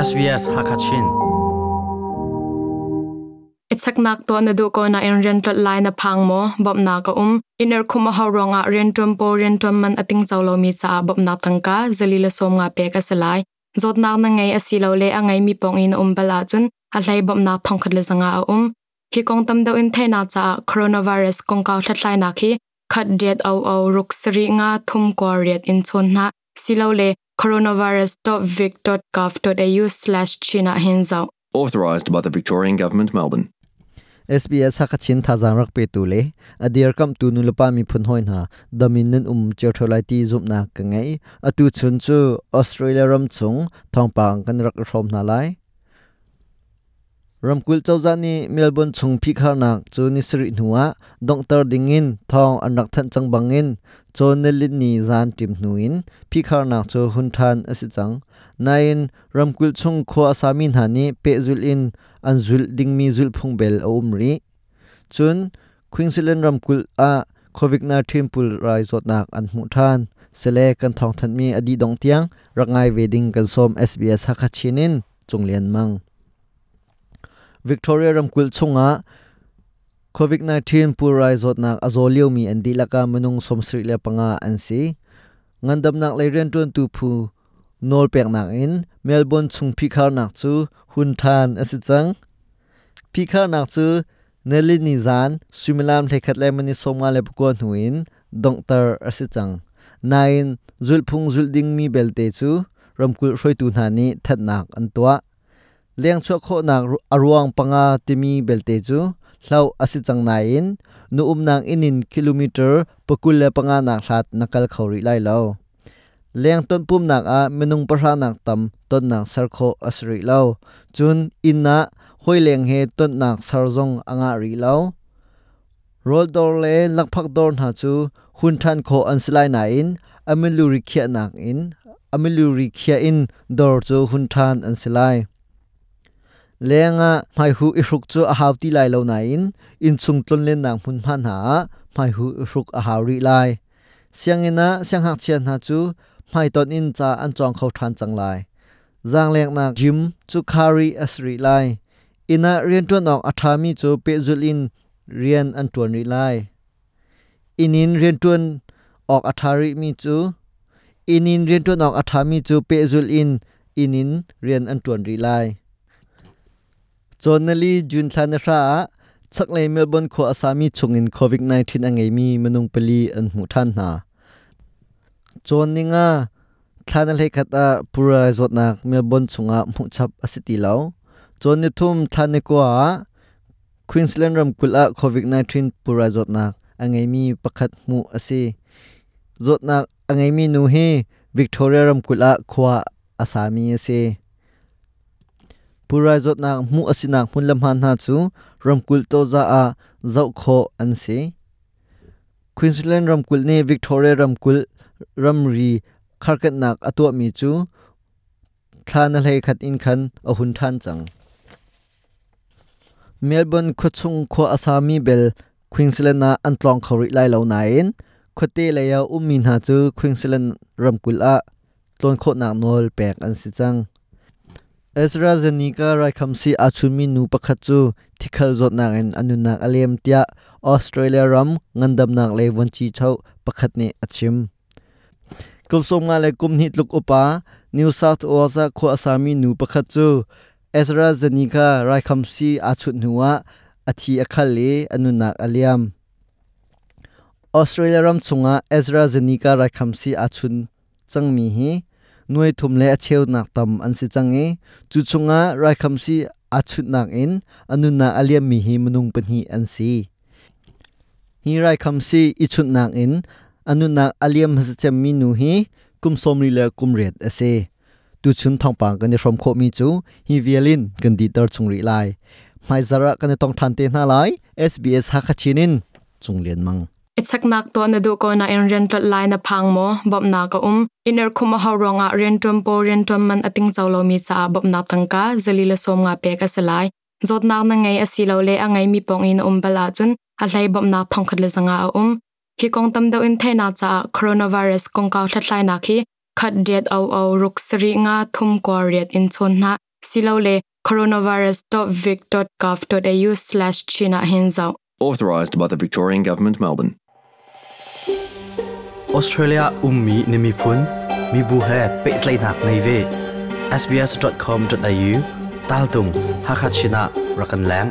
SBS Hakachin. Itsak nak to na du ko na in rental line na phang mo bob na ka um. Iner khuma ha ronga rentum po rentum man ating chawlo mi cha bob na tangka zalila som nga pe ka salai zot na na ngai asilo le angai mi pong in um bala chun, a hlai bob na thong khat le zanga a um. Hi kong tam do in the na cha, coronavirus kong ka thlai na khi khat det au au ruk sri nga thum ko riat in chon na silo le coronavirus.vic.gov.au/china hinzau authorised by the Victorian Government, Melbourne. SBS hakachin thazang rak pe tu le adir kam tu nu lapa mi phun hoin ha damin nen um chertholai ti zup na ka atu chun chu Australia ram chung thongpang kan rak rom na lai ramkul chawzani melbourne chung phi kharnak chu ni sri nuwa doctor dingin thong anak than chang bangin chon nelin ni zan tim nuin phi kharnak chu hun than asi chang nain ramkul chung kho asami hani pe zul in an zul ding mi zul phung bel umri chun queensland ramkul a covid 19 pul rai zot nak an mu than sele kan thong than mi adi dong tiang rangai wedding kan som sbs hakachinin chunglian mang Victoria ramkul chunga COVID-19 purai zot nak azolio mi andi laka manung somsri le panga ansi ngandam nak le ren tun tu phu nol pek nak in, Melbourne chung pikar nak chu hun than asichang phikhar nak chu neli ni zan sumilam thekhat le mani somga le ko hnuin doctor asichang nine zulphung zulding mi belte chu ramkul hroi tu na ni that nak an tua leng cho kho na aruang panga timi belte chu hlau asi chang in nu um nang inin kilometer pakul le panga nang hlat nakal khori lai lo leng ton pum nak a menung parha nak tam ton nak sar kho asri lo chun inna hoi leng he ton nak sarzong anga ri lo rol dor le lakphak dor na chu hun than kho anslai na in amiluri khia nak in amiluri khia in dor chu hun than anslai lenga mai hu i hruk chu a haw ti lai lo na in in chung tlon len nang hun man ha mai hu i hruk a haw ri lai siang ina siang hak chian ha chu mai ton in cha an chong khau than chang lai zang lek nak jim chu khari asri lai ina rian tuan ok athami chu pe zulin rian an tuan ri lai inin rian tuan ok athari mi chu inin rian tuan ok athami chu pe zulin inin rian an tuan ri lai จนนลีจุนทานราชักเลยเมลเบอนโคอาสามีชงอินโควิด -19 อังไงมีมนุงปลีอันหูท่านนาจนนิงาทานเลขัดาปุระจดนักเมลเบอนชงอาหมุชับอสิติเลวจนนิทุมทานกัวควีนส์แลนด์รัมกุลอาโควิด -19 ปุระจดนักอังไงมีประคัดหมูอสิจดนักอังไงมีนูเฮวิกตอเรียรัมกุลอาควาอาสามีอสี purai zot nak mu asina hunlam han ha chu ramkul to za a zau kho an se Queensland ramkul ne Victoria ramkul, ramri kharkat nak atwa mi chu thana lei khat in khan a hun than chang. Melbourne khuchung kho asami bel Queensland na antlong khori lai lo na in. Khote leya ummin ha chu Queensland ramkul a tlon kho nak nol pek an si chang. AstraZeneca rai khamsi achumi nu pakhat chu thikhal zot nak en anunak alem tia, Australia ram ngandam nak le wanchi chau pakhat ne achim. Kumsom nga le kum ni tluk upa New South Wales kho asami nu pakhat chu AstraZeneca rai khamsi achut nuwa athi akhal le anunak aliam Australia ram chunga AstraZeneca rai khamsi achun changmi hi nuai thum le acheu nak tam an si change chu chunga rai kham si achut nak in anu na aliam mi hi munung hi an si. Hi rai kham si ichut nak in anu na aliam ha chem mi nu hi, kum som ri le kum ret ase tu chun thong pang kan from kho mi chu, hi violin kan di tar chung ri lai. Mai zara kan tong than te na lai sbs ha kha chinin, chung lian mang. Itsak nak to na du ko na in rental line na pang mo bob na ka um. Iner khuma ha ronga rentum po rentum man ating chawlo mi cha bob na tangka zalila som nga pe ka salai zot na na ngai asilo le angai mi pong in um bala chun a hlai bob na thong khat le zanga um. Ki kong tam do in the na cha coronavirus kong ka thlat lai na khi khat det au au ruk sri nga thum ko riat in chon na. Silole coronavirus.vic.gov.au/china hinzau Authorised by the Victorian Government, Melbourne. Australia ummi nimi phun mi bu he pe tlai nak nei ve sbs.com.au tal tum hakhat china rakan lang